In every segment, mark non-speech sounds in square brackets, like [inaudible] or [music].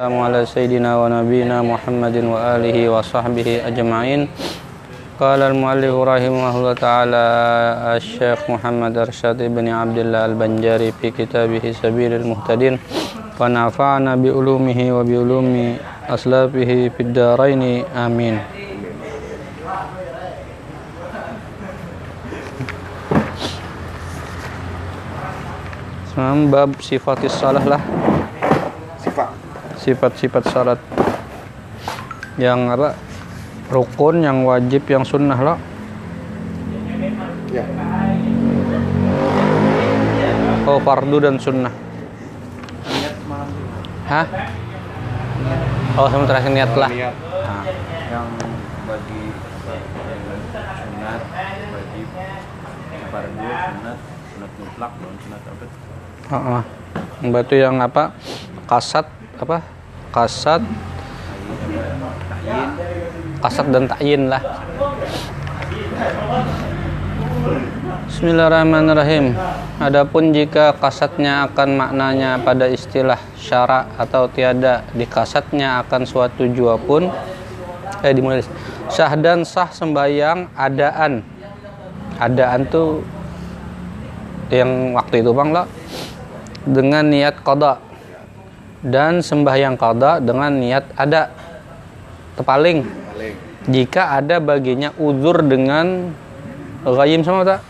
Assalamu ala sayyidina wa nabiyina Muhammadin wa alihi wa sahbihi ajma'in. Qala al-muallif rahimahullah ta'ala Asy-Syaikh Muhammad Arsyad bin Abdullah Al-Banjari fi kitabih Sabilul Muhtadin wa nafa'ana bi ulumihi wa bi ulumi aslafihi fid daraini amin. Sekarang bab sifatis salah lah sifat-sifat syarat yang apa? Rukun yang wajib yang sunnah lah. Ya. Oh fardu dan sunnah. Hah? Oh sama terakhir niat lah. Niat. Nah, yang bagi sunat wajib fardu sunat sunat mutlak dan sunat apa. Heeh. batu yang apa? Kasat apa? Kasat. Kasat dan takyin lah. Bismillahirrahmanirrahim. Adapun jika kasatnya akan maknanya pada istilah syara atau tiada di kasatnya akan suatu jua pun eh dimulai. Sah dan sah sembayang adaan. Adaan tuh yang waktu itu Bang lah. Dengan niat qada dan sembahyang qada dengan niat ada tepaling paling jika ada baginya uzur dengan ghaim sama tak?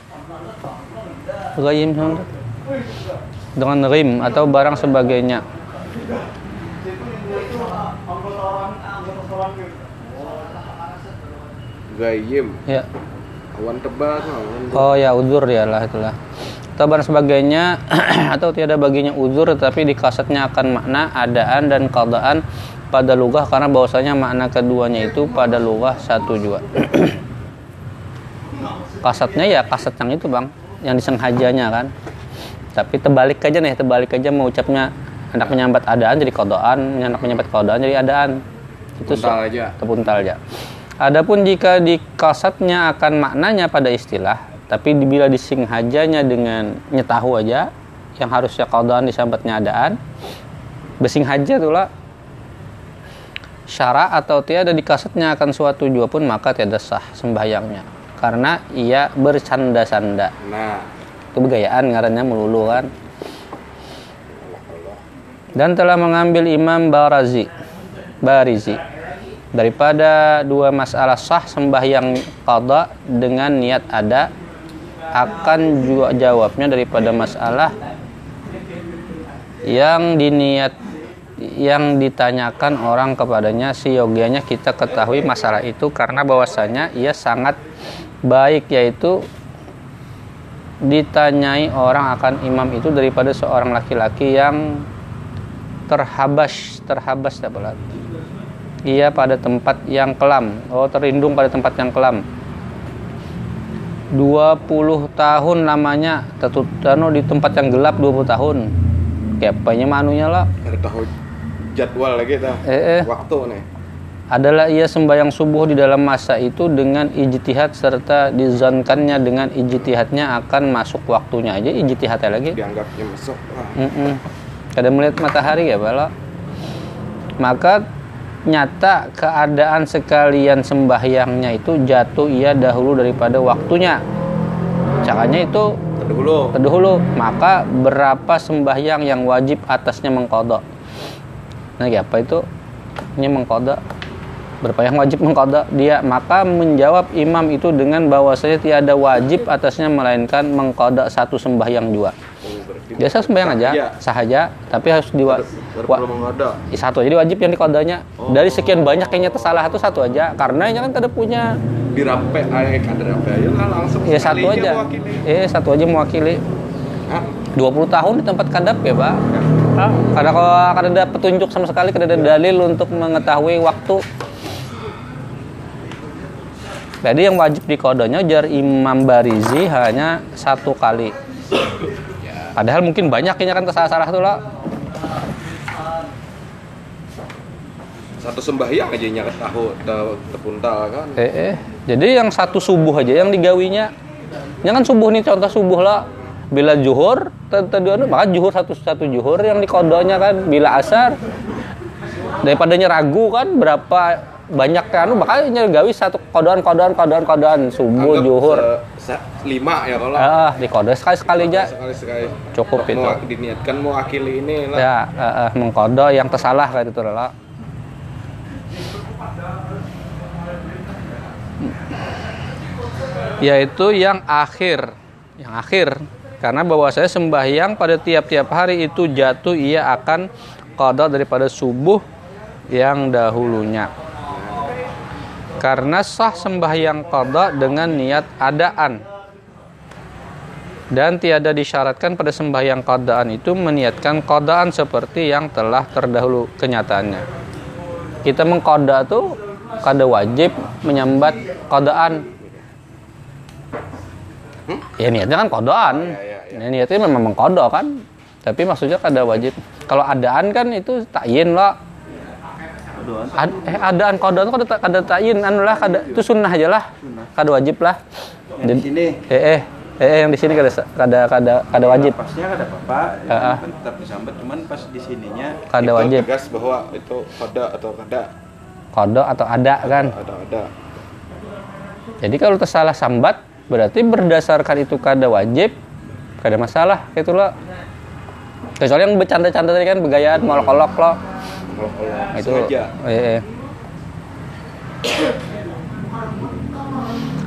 Ghaim sama tak? Dengan rim atau barang sebagainya. gayim Ya. awan tebal Oh ya uzur ya lah itulah. Atau barang sebagainya [clears throat] atau tiada baginya uzur tetapi di kasetnya akan makna adaan dan qadaan pada lugah karena bahwasanya makna keduanya itu pada lugah satu juga. [clears throat] kasetnya ya kaset yang itu bang, yang disengajanya kan. Tapi terbalik aja nih, terbalik aja mau ucapnya hendak menyambat adaan jadi kodaan, hendak menyambat kodaan jadi adaan. Itu Terpuntal so- aja. Terpuntal aja. Adapun jika di kasatnya akan maknanya pada istilah, tapi bila disinghajanya dengan nyetahu aja, yang harusnya kodaan disambatnya adaan, besing haja tuh lah. Syara atau tiada di kasetnya akan suatu jua pun maka tiada sah sembahyangnya. Karena ia bercanda-sanda nah. Itu begayaan ngarannya melulu kan. Dan telah mengambil Imam Barazi Barizi daripada dua masalah sah sembahyang qada dengan niat ada akan juga jawabnya daripada masalah yang diniat yang ditanyakan orang kepadanya si yogianya kita ketahui masalah itu karena bahwasanya ia sangat baik yaitu ditanyai orang akan imam itu daripada seorang laki-laki yang terhabas terhabas dapat ia pada tempat yang kelam oh terlindung pada tempat yang kelam 20 tahun lamanya tetut anu di tempat yang gelap 20 tahun. Kayak apanya manunya lah. Ada tahu jadwal lagi dah. Eh, eh. waktu nih. Adalah ia sembahyang subuh di dalam masa itu dengan ijtihad serta dizankannya dengan ijtihadnya akan masuk waktunya aja ijtihadnya lagi. Dianggapnya masuk ah, Mm-mm. Kadang melihat matahari ya bala. Maka nyata keadaan sekalian sembahyangnya itu jatuh ia dahulu daripada waktunya. Caranya itu dulu terdahulu maka berapa sembahyang yang wajib atasnya mengkodok? Nah apa itu? Ini mengkodok. Berapa yang wajib mengkodok? Dia maka menjawab imam itu dengan bahwasanya tiada wajib atasnya melainkan mengkodok satu sembahyang juga biasa sembahyang aja Iya. sah aja tapi harus di satu jadi wajib yang dikodanya. Oh. dari sekian banyak kayaknya tersalah itu satu aja. Karena ini kan tidak punya. Dirampe kan dirampe aja lah langsung ya satu aja. mewakili. eh satu aja mewakili. Hah? 20 tahun di tempat kadap ya pak. Ah, karena kalau kada ada petunjuk sama sekali kada ada dalil untuk mengetahui waktu. Jadi yang wajib dikodanya jar Imam Barizi hanya satu kali padahal mungkin banyak kayaknya kan tersalah-salah tuh lah satu sembahyang aja nyaket tahu te- tepuntal kan Eh, eh. Jadi yang satu subuh aja yang digawinya. Yang kan subuh nih contoh subuh lah. Bila juhur, maka juhur satu satu juhur yang dikodonya kan bila asar daripadanya ragu kan berapa banyak kan. Makanya gawi satu kodoan kodoan kodoan kodoan subuh Anggap juhur. se- se- lima ya kalau ah di kode sekali sekali aja. Sekali sekali. Cukup itu. Mau diniatkan mewakili ini lah. ya eh, eh, mengkodo yang tersalah kayak itu lah yaitu yang akhir. Yang akhir. Karena bahwasanya sembahyang pada tiap-tiap hari itu jatuh ia akan qada daripada subuh yang dahulunya karena sah sembahyang qada dengan niat adaan dan tiada disyaratkan pada sembahyang qadaan itu meniatkan qadaan seperti yang telah terdahulu kenyataannya. Kita mengqada tuh kada wajib menyambat qadaan. Ya niatnya kan qadaan. Ya, ya, Ya, niatnya memang mengqada kan. Tapi maksudnya kada wajib. Kalau adaan kan itu takyin lah. Ad, eh adaan qadaan kada kada takyin anu lah kada itu sunnah aja lah. Kada wajib lah. di sini Eh eh eh, yang di sini kada kada kada kada wajib. pasnya ada apa-apa ah. kan tetap disambat cuman pas di sininya Kada wajib. tegas bahwa itu kada atau kada Kodok atau ada kan. ada ada Jadi kalau tersalah sambat berarti berdasarkan itu kada wajib, kada masalah loh. Kecuali yang bercanda-canda tadi kan begayaan mal kolok loh. Kalau kalau Itu sengaja eh, eh.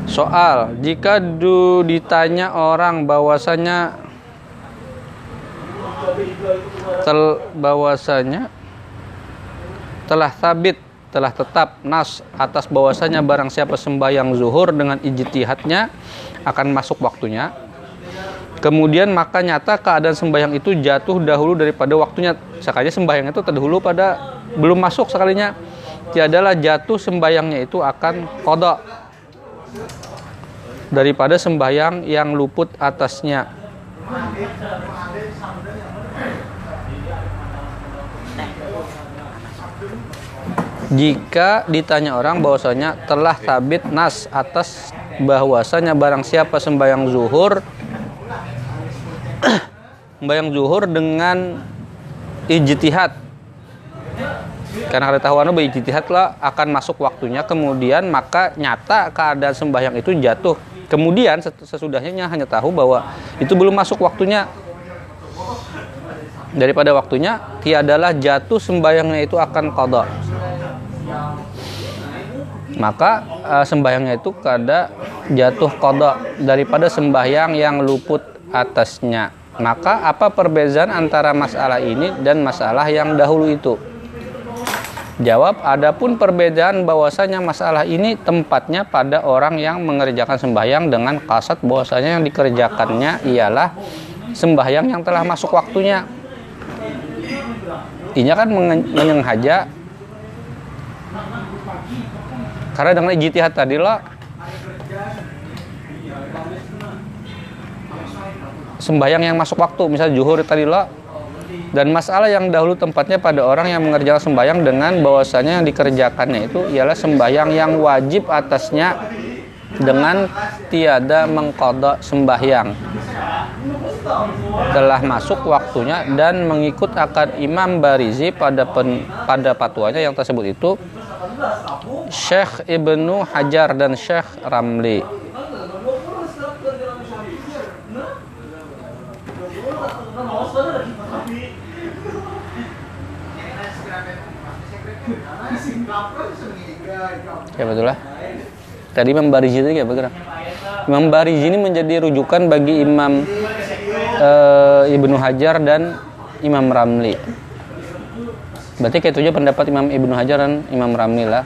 Soal, jika du ditanya orang bahwasanya tel bahwasanya telah sabit telah tetap nas atas bahwasanya barang siapa sembahyang zuhur dengan ijtihadnya akan masuk waktunya kemudian maka nyata keadaan sembahyang itu jatuh dahulu daripada waktunya. Sekalinya sembahyang itu terdahulu pada belum masuk sekalinya. Tiadalah jatuh sembahyangnya itu akan kodok daripada sembahyang yang luput atasnya. Jika ditanya orang bahwasanya telah tabit nas atas bahwasanya barang siapa sembahyang zuhur [coughs] sembahyang zuhur dengan ijtihad. Karena tahuan ijtihad lah akan masuk waktunya kemudian maka nyata keadaan sembahyang itu jatuh. Kemudian ses- sesudahnya hanya tahu bahwa itu belum masuk waktunya. Daripada waktunya tiadalah jatuh sembahyangnya itu akan qada maka eh, sembahyangnya itu kada jatuh kodok daripada sembahyang yang luput atasnya. Maka apa perbedaan antara masalah ini dan masalah yang dahulu itu? Jawab adapun perbedaan bahwasanya masalah ini tempatnya pada orang yang mengerjakan sembahyang dengan kasat bahwasanya yang dikerjakannya ialah sembahyang yang telah masuk waktunya. Inya kan menyengaja. Karena dengan ijtihad tadi lah sembahyang yang masuk waktu misalnya zuhur tadi lah dan masalah yang dahulu tempatnya pada orang yang mengerjakan sembahyang dengan bahwasanya yang dikerjakannya itu ialah sembahyang yang wajib atasnya dengan tiada mengkodok sembahyang telah masuk waktunya dan mengikut akad Imam Barizi pada pen, pada fatwanya yang tersebut itu Syekh Ibnu Hajar dan Syekh Ramli. Ya betul lah. Tadi Imam Barizi itu ya bergerak. Imam ini menjadi rujukan bagi Imam eh, Ibnu Hajar dan Imam Ramli. Berarti kayak pendapat Imam Ibnu Hajar dan Imam Ramli lah.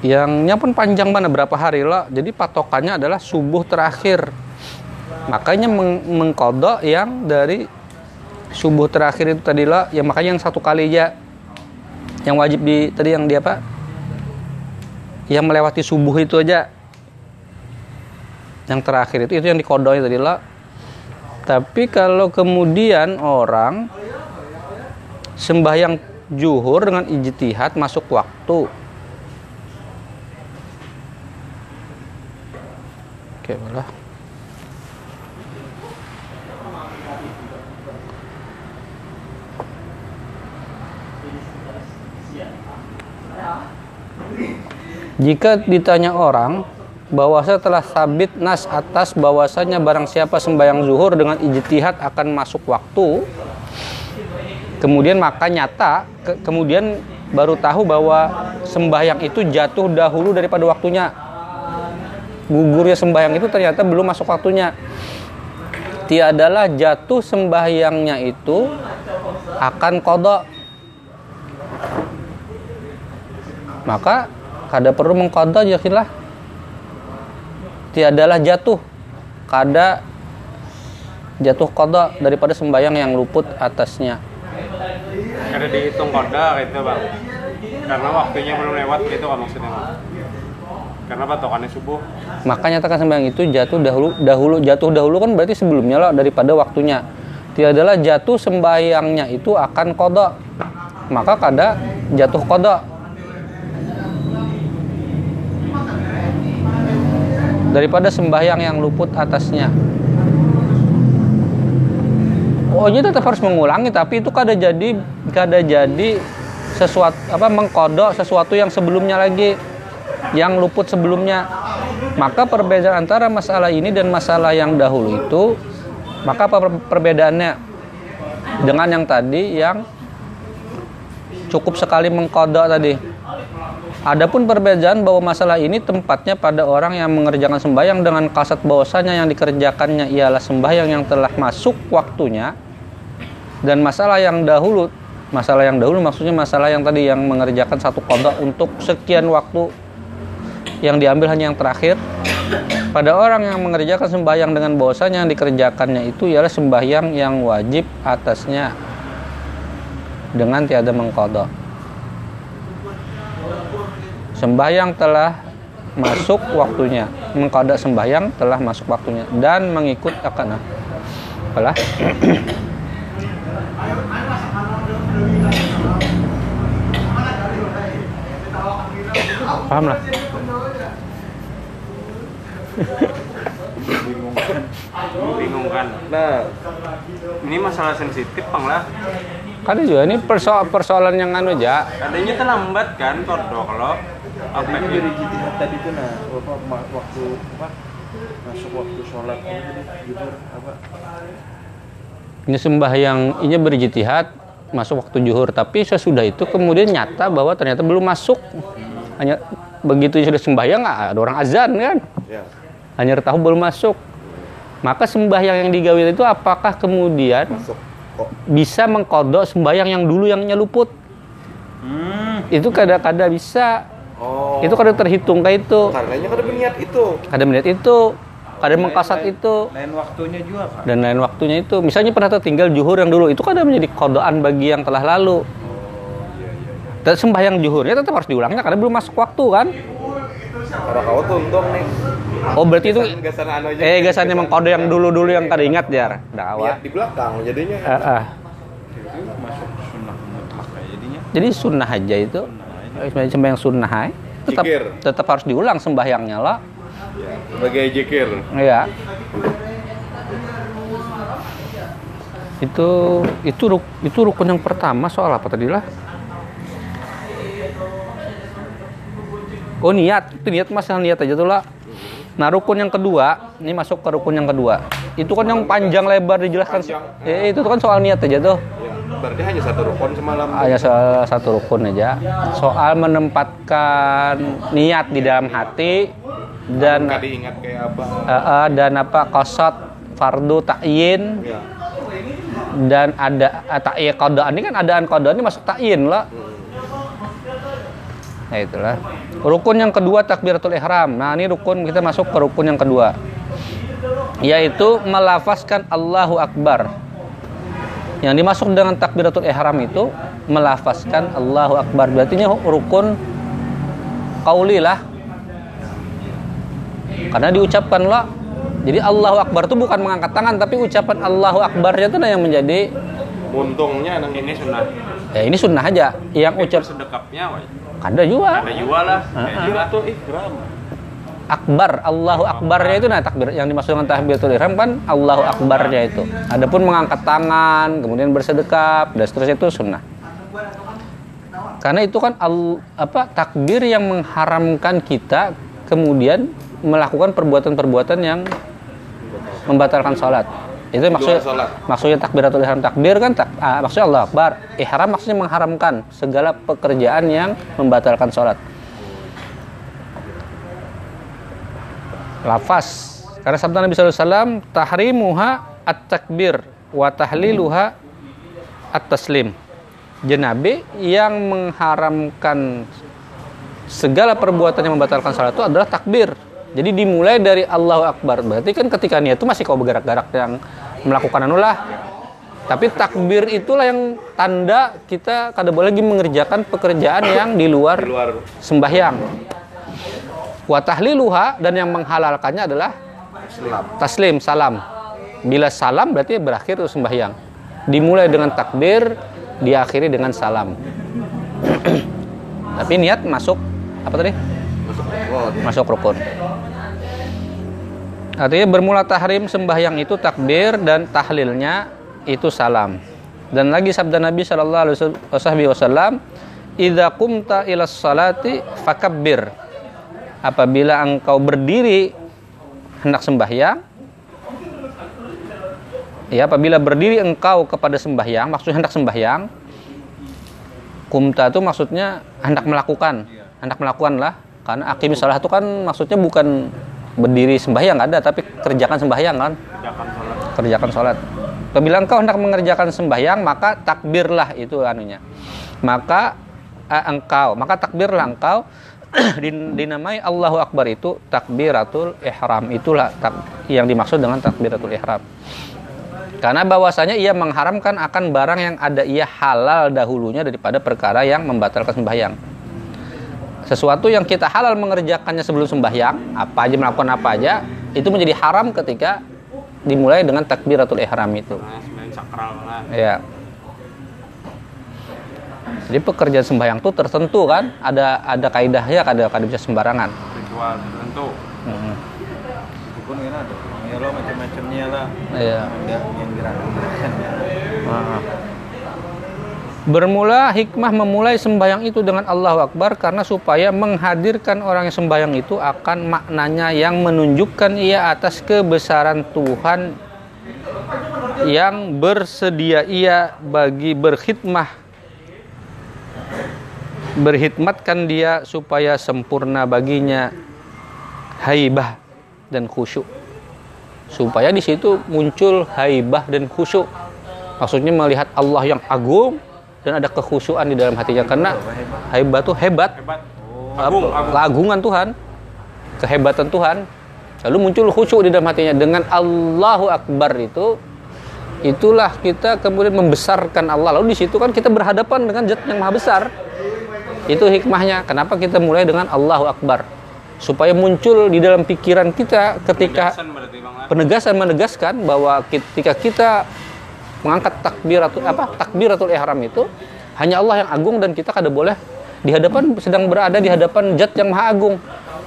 yangnya pun panjang mana berapa hari lo? Jadi patokannya adalah subuh terakhir. Makanya meng- mengkodok yang dari subuh terakhir itu tadi lo. Ya makanya yang satu kali aja. Yang wajib di tadi yang dia apa? Yang melewati subuh itu aja. Yang terakhir itu itu yang dikodoknya tadi lo. Tapi kalau kemudian orang sembahyang juhur dengan ijtihad masuk waktu Oke, malah. Jika ditanya orang bahwasa telah sabit nas atas bahwasanya barang siapa sembahyang zuhur dengan ijtihad akan masuk waktu kemudian maka nyata ke- kemudian baru tahu bahwa sembahyang itu jatuh dahulu daripada waktunya gugurnya sembahyang itu ternyata belum masuk waktunya. Tiadalah jatuh sembahyangnya itu akan kodok maka kada perlu mengkodok khilaf tiadalah jatuh. Kada jatuh kodok daripada sembahyang yang luput atasnya. Ada dihitung koda gitu bang. Karena waktunya belum lewat gitu kan maksudnya. Karena patokannya subuh. maka nyatakan sembahyang itu jatuh dahulu dahulu jatuh dahulu kan berarti sebelumnya loh daripada waktunya. Tiadalah jatuh sembahyangnya itu akan kodok. Maka kada jatuh kodok. Daripada sembahyang yang luput atasnya. Oh ini tetap harus mengulangi tapi itu kada jadi kada jadi sesuatu apa mengkodok sesuatu yang sebelumnya lagi yang luput sebelumnya. Maka perbedaan antara masalah ini dan masalah yang dahulu itu maka apa per- perbedaannya dengan yang tadi yang cukup sekali mengkodok tadi. Adapun perbedaan bahwa masalah ini tempatnya pada orang yang mengerjakan sembahyang dengan kasat bahwasanya yang dikerjakannya ialah sembahyang yang telah masuk waktunya dan masalah yang dahulu masalah yang dahulu maksudnya masalah yang tadi yang mengerjakan satu kodok untuk sekian waktu yang diambil hanya yang terakhir. Pada orang yang mengerjakan sembahyang dengan bahwasanya yang dikerjakannya itu ialah sembahyang yang wajib atasnya dengan tiada mengkodok sembahyang telah masuk waktunya. Mengkodok sembahyang telah masuk waktunya dan mengikut akan apalah? Paham lah Bingung kan. Bingung kan. Nah, Ini masalah sensitif bang lah. kan juga ini persoal persoalan yang anu aja Adanya terlambat kan kodok lo. Apa gitu? dari jihad tadi tuh nah waktu apa masuk waktu sholat ini tadi jujur apa ini sembahyang ini berjitihad masuk waktu juhur tapi sesudah itu kemudian nyata bahwa ternyata belum masuk hanya begitu sudah sembahyang ah, ada orang azan kan ya. Hanya tahu belum masuk. Maka sembahyang yang digawe itu apakah kemudian Masuk. Bisa mengkodok sembahyang yang dulu yang nyeluput? Hmm. itu kadang-kadang bisa. Oh. itu kadang terhitung kayak itu. Karenanya kan ada niat itu. kadang melihat itu. Kadang mengkasat Lain- itu. lain waktunya juga kan dan lain waktunya itu. Misalnya pernah tertinggal juhur yang dulu itu kadang menjadi kodokan bagi yang telah lalu. Dan sembahyang juhurnya tetap harus diulangnya karena belum masuk waktu kan? Kalau kau untung nih. Oh berarti itu Gasan anu aja. eh gasannya emang kode yang dulu-dulu yang kada ingat ya awal di belakang jadinya. Itu masuk sunnah mutlak kayak jadinya jadi sunnah aja itu Sunnah aja. Eh, sembahyang sunnah hai tetap Zikir. tetap harus diulang sembahyangnya lah Ya, Sebagai jikir. Iya. Itu itu ruk, itu rukun yang pertama soal apa tadi lah? Oh niat, itu niat masalah niat aja tuh lah. Nah rukun yang kedua, ini masuk ke rukun yang kedua. Itu kan yang panjang lebar dijelaskan. Panjang. Eh, itu kan soal niat aja tuh. Ya. Berarti hanya satu rukun semalam. Hanya soal satu rukun aja. Soal menempatkan niat di dalam hati dan diingat kayak apa. Dan apa kosot fardu takyin Ya. dan ada ta'in qada ini kan adaan qada ini masuk ta'in lah nah itulah. Rukun yang kedua takbiratul ihram. Nah ini rukun kita masuk ke rukun yang kedua. Yaitu melafazkan Allahu Akbar. Yang dimasuk dengan takbiratul ihram itu melafazkan Allahu Akbar. Berarti ini rukun qauli lah karena diucapkan lah. Jadi Allahu Akbar itu bukan mengangkat tangan tapi ucapan Allahu Akbarnya itu yang menjadi Untungnya Ini sunnah. ya ini sunnah aja. Yang ucap sedekapnya, wah. Ada juga Ada juga lah. Ah, ah. juga. Itu ihram. akbar Allahu akbarnya itu nah takbir yang dimaksud dengan takbiratul ihram kan Allahu akbarnya itu adapun mengangkat tangan kemudian bersedekap dan seterusnya itu sunnah karena itu kan al, apa takbir yang mengharamkan kita kemudian melakukan perbuatan-perbuatan yang membatalkan sholat itu maksudnya sholat. maksudnya takbiratul ihram takbir kan tak, ah, maksudnya Allah akbar. Ihram maksudnya mengharamkan segala pekerjaan yang membatalkan sholat. Lafaz. Karena sabda Nabi SAW tahrimuha at-takbir wa tahliluha at-taslim. Jenabi yang mengharamkan segala perbuatan yang membatalkan salat itu adalah takbir. Jadi dimulai dari Allahu Akbar. Berarti kan ketika niat itu masih kau bergerak-gerak yang melakukan anulah tapi takbir itulah yang tanda kita kada boleh lagi mengerjakan pekerjaan yang di luar, di luar. sembahyang. Wa tahliluha dan yang menghalalkannya adalah taslim. salam. Bila salam berarti berakhir itu sembahyang. Dimulai dengan takbir diakhiri dengan salam. [clears throat] Tapi niat masuk apa tadi? Masuk rukun. masuk rukun artinya bermula tahrim sembahyang itu takbir dan tahlilnya itu salam. Dan lagi sabda Nabi Shallallahu Alaihi Wasallam idza qumta ila salati fakabbir. Apabila engkau berdiri hendak sembahyang ya apabila berdiri engkau kepada sembahyang maksudnya hendak sembahyang kumta itu maksudnya hendak melakukan hendak melakukan lah karena akim salah itu kan maksudnya bukan berdiri sembahyang ada tapi kerjakan sembahyang kan? Kerjakan sholat. kerjakan sholat. Apabila engkau hendak mengerjakan sembahyang maka takbirlah itu anunya. Maka eh, engkau maka takbirlah engkau. [clears throat] Din- dinamai Allahu Akbar itu takbiratul ihram. Itulah tak, yang dimaksud dengan takbiratul ihram. Karena bahwasanya ia mengharamkan akan barang yang ada ia halal dahulunya daripada perkara yang membatalkan sembahyang sesuatu yang kita halal mengerjakannya sebelum sembahyang apa aja melakukan apa aja itu menjadi haram ketika dimulai dengan takbiratul ihram itu ya jadi pekerjaan sembahyang itu tertentu kan ada ada kaidahnya ada kada bisa sembarangan Ritual tertentu. Hmm. Itu pun kan ada. Ya lo macam-macamnya lah. Iya. Yang gerakan-gerakan. Bermula hikmah memulai sembahyang itu dengan Allahu Akbar karena supaya menghadirkan orang yang sembahyang itu akan maknanya yang menunjukkan ia atas kebesaran Tuhan yang bersedia ia bagi berkhidmah. Berkhidmatkan dia supaya sempurna baginya haibah dan khusyuk. Supaya di situ muncul haibah dan khusyuk. Maksudnya melihat Allah yang agung dan ada kekhusyuan di dalam hatinya karena haibah itu hebat. Hebat. Agung, apa, agung. keagungan Tuhan. Kehebatan Tuhan. Lalu muncul khusyuk di dalam hatinya. Dengan Allahu Akbar itu itulah kita kemudian membesarkan Allah. Lalu di situ kan kita berhadapan dengan zat yang maha besar. Itu hikmahnya. Kenapa kita mulai dengan Allahu Akbar? Supaya muncul di dalam pikiran kita ketika Penegasan penegasan menegaskan bahwa ketika kita mengangkat takbiratul apa takbiratul ihram itu hanya Allah yang agung dan kita kada boleh di hadapan sedang berada di hadapan zat yang maha agung.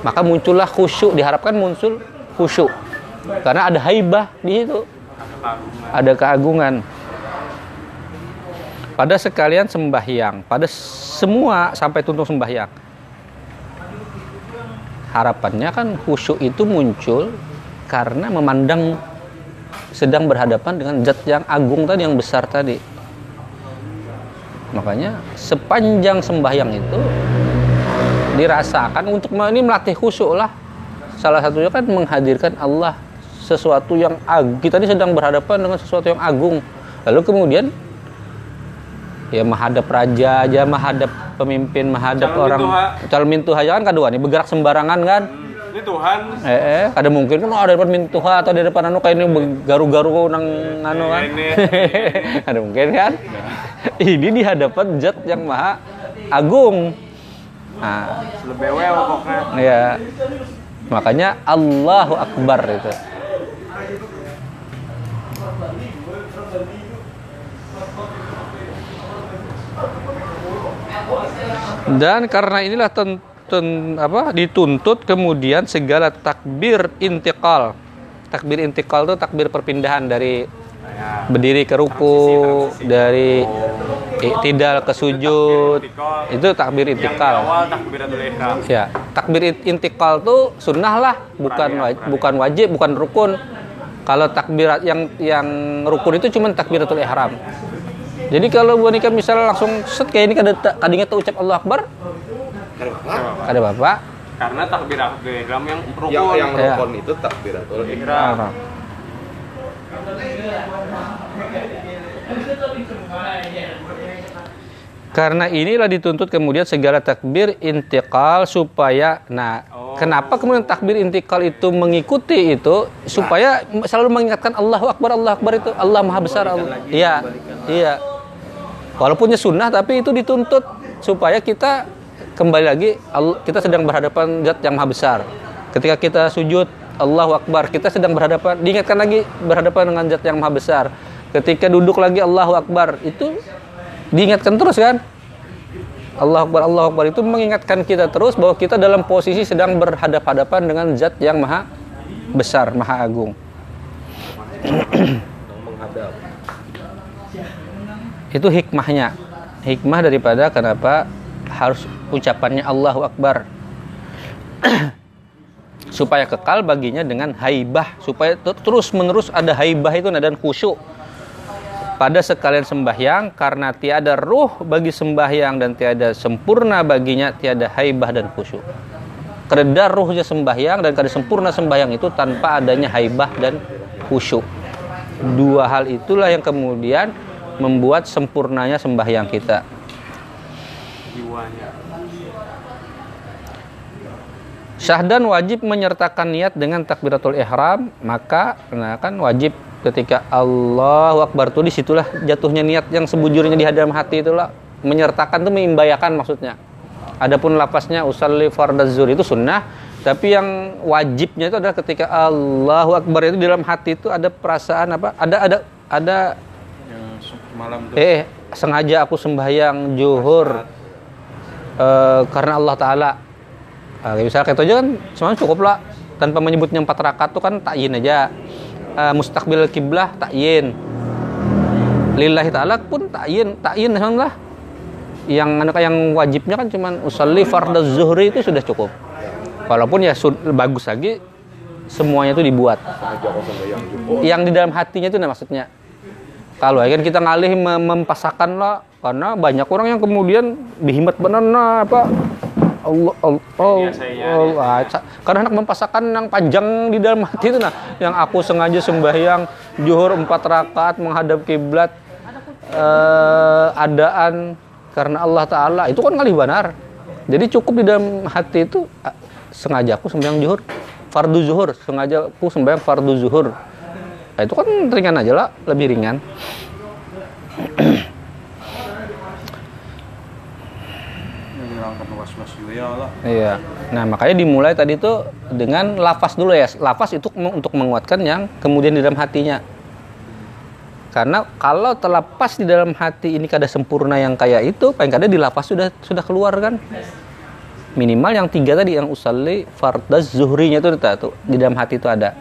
Maka muncullah khusyuk diharapkan muncul khusyuk. Karena ada haibah di situ. Ada keagungan. Pada sekalian sembahyang pada semua sampai tuntung sembahyang. Harapannya kan khusyuk itu muncul karena memandang sedang berhadapan dengan zat yang agung tadi yang besar tadi. Makanya sepanjang sembahyang itu dirasakan untuk ini melatih khusyuk lah. Salah satunya kan menghadirkan Allah sesuatu yang agung kita ini sedang berhadapan dengan sesuatu yang agung. Lalu kemudian ya menghadap raja aja menghadap pemimpin menghadap orang mintuha. calon mintuha jangan kedua nih bergerak sembarangan kan Ini Tuhan. Eh, eh ada mungkin kan ada depan mintuha atau di depan anu kayak ini garu-garu nang anu kan? Ini. [laughs] ada mungkin kan? Ini di hadapan zat yang maha agung. Nah. Lebih well pokoknya. ya makanya Allahu Akbar itu. Dan karena inilah ten, ten- apa dituntut kemudian segala takbir intikal takbir intikal itu takbir perpindahan dari Ya. berdiri ke ruku dari iktidal ke sujud itu takbir intikal. Ya, takbir intikal tuh sunnah lah, bukan Pralia, wa- bukan wajib, bukan rukun. Kalau takbirat yang yang rukun itu cuma takbiratul ihram. Jadi kalau Bu Nika misalnya langsung set kayak ini kada kadinya tuh ucap Allah Akbar, Kenapa? kada bapak. Karena takbiratul ihram yang rukun. Yang yang Ya. rukun itu takbiratul ihram. ihram. Karena inilah dituntut kemudian segala takbir intikal supaya nah Oh. kenapa kemudian takbir intikal itu mengikuti itu supaya selalu mengingatkan Allahu Akbar Allahu Akbar itu Allah Maha Besar Allah. Iya. Iya. Walaupunnya sunnah tapi itu dituntut supaya kita kembali lagi kita sedang berhadapan zat yang Maha Besar. Ketika kita sujud Allahu Akbar, kita sedang berhadapan diingatkan lagi berhadapan dengan zat yang Maha Besar. Ketika duduk lagi Allahu Akbar, itu diingatkan terus kan? Allah Akbar, Allah Akbar itu mengingatkan kita terus bahwa kita dalam posisi sedang berhadap-hadapan dengan zat yang maha besar, maha agung. [clears throat] Itu hikmahnya. Hikmah daripada kenapa harus ucapannya Allahu Akbar. [clears throat] supaya kekal baginya dengan haibah, supaya ter- terus menerus ada haibah itu dan khusyuk pada sekalian sembahyang karena tiada ruh bagi sembahyang dan tiada sempurna baginya tiada haibah dan khusyuk. Kereda ruhnya sembahyang dan kada sempurna sembahyang itu tanpa adanya haibah dan khusyuk. Dua hal itulah yang kemudian membuat sempurnanya sembahyang kita. Jiwanya. Syahdan wajib menyertakan niat dengan takbiratul ihram, maka nah kan wajib ketika Allahu Akbar itu di situlah jatuhnya niat yang sebujurnya di dalam hati itulah menyertakan itu mengimbayakan maksudnya. Adapun lapasnya usalli fardaz zuhur itu sunnah, tapi yang wajibnya itu adalah ketika Allahu Akbar itu di dalam hati itu ada perasaan apa? Ada ada ada yang semalam tuh eh sengaja aku sembahyang zuhur eh, karena Allah Taala. Kayak misalnya kayak itu aja kan semuanya cukup lah tanpa menyebutnya empat rakaat tuh kan takyin aja. Eh, mustaqbil kiblah takyin. Lillahi taala pun takyin, takyin lah. Yang yang wajibnya kan cuman usolli fardaz zuhri itu sudah cukup. Walaupun ya bagus lagi semuanya itu dibuat. Yang di dalam hatinya itu nah maksudnya. Kalau ya kan kita ngalih mem- mempasakan lah karena banyak orang yang kemudian bihimat benar nah apa? Allah Allah Allah, Biasanya, Allah. Ah, ca- karena anak mempasakan yang panjang di dalam hati itu nah. Yang aku sengaja sembahyang zuhur empat rakaat menghadap kiblat eh, adaan karena Allah Taala. Itu kan ngalih benar. Jadi cukup di dalam hati itu ah, sengaja aku sembahyang zuhur fardu zuhur sengaja aku sembahyang fardu zuhur. Nah, itu kan ringan aja lah, lebih ringan. [clears throat] menghilangkan was-was juga ya Iya. Nah, makanya dimulai tadi tuh dengan lafaz dulu ya. Lafaz itu untuk menguatkan yang kemudian di dalam hatinya. Karena kalau terlepas di dalam hati ini kada sempurna yang kayak itu, paling kada di lafaz sudah sudah keluar kan. Minimal yang tiga tadi yang usalli fardaz zuhrinya itu tuh di dalam hati itu ada.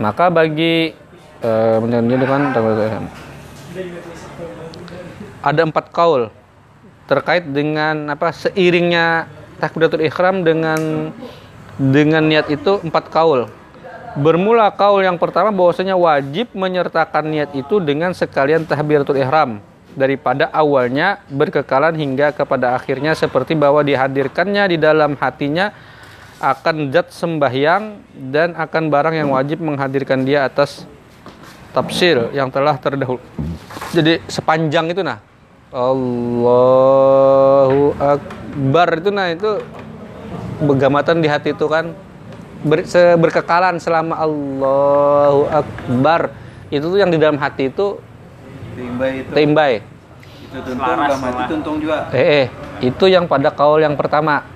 Maka bagi eh menjadi kan ada empat kaul terkait dengan apa seiringnya takbiratul ihram dengan dengan niat itu empat kaul. Bermula kaul yang pertama bahwasanya wajib menyertakan niat itu dengan sekalian takbiratul ihram daripada awalnya berkekalan hingga kepada akhirnya seperti bahwa dihadirkannya di dalam hatinya akan zat sembahyang dan akan barang yang wajib menghadirkan dia atas tafsir yang telah terdahulu. Jadi sepanjang itu nah Allahu Akbar itu nah itu begamatan di hati itu kan ber, se- berkekalan selama Allahu Akbar itu tuh yang di dalam hati itu Timbai itu. timbai Itu tuntung semua. tuntung juga. eh, eh itu yang pada kaul yang pertama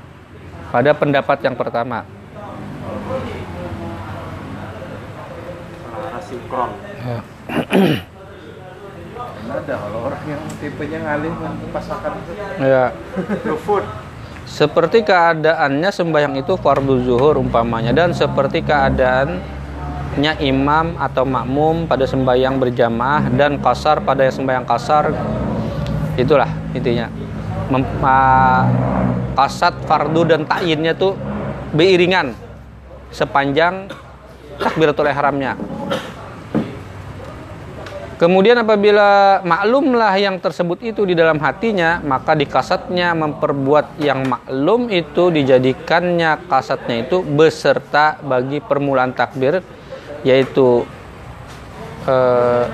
pada pendapat yang pertama Selaras sinkron. [clears throat] Ada kalau orang yang tipenya ngalih pasakan itu. ya Lufut. seperti keadaannya sembahyang itu fardu zuhur umpamanya dan seperti keadaannya imam atau makmum pada sembahyang berjamaah dan kasar pada yang sembahyang kasar itulah intinya Mem- ah, kasat fardu dan ta'yinnya tuh beriringan sepanjang takbiratul ihramnya Kemudian apabila maklumlah yang tersebut itu di dalam hatinya, maka di kasatnya memperbuat yang maklum itu dijadikannya kasatnya itu beserta bagi permulaan takbir yaitu eh,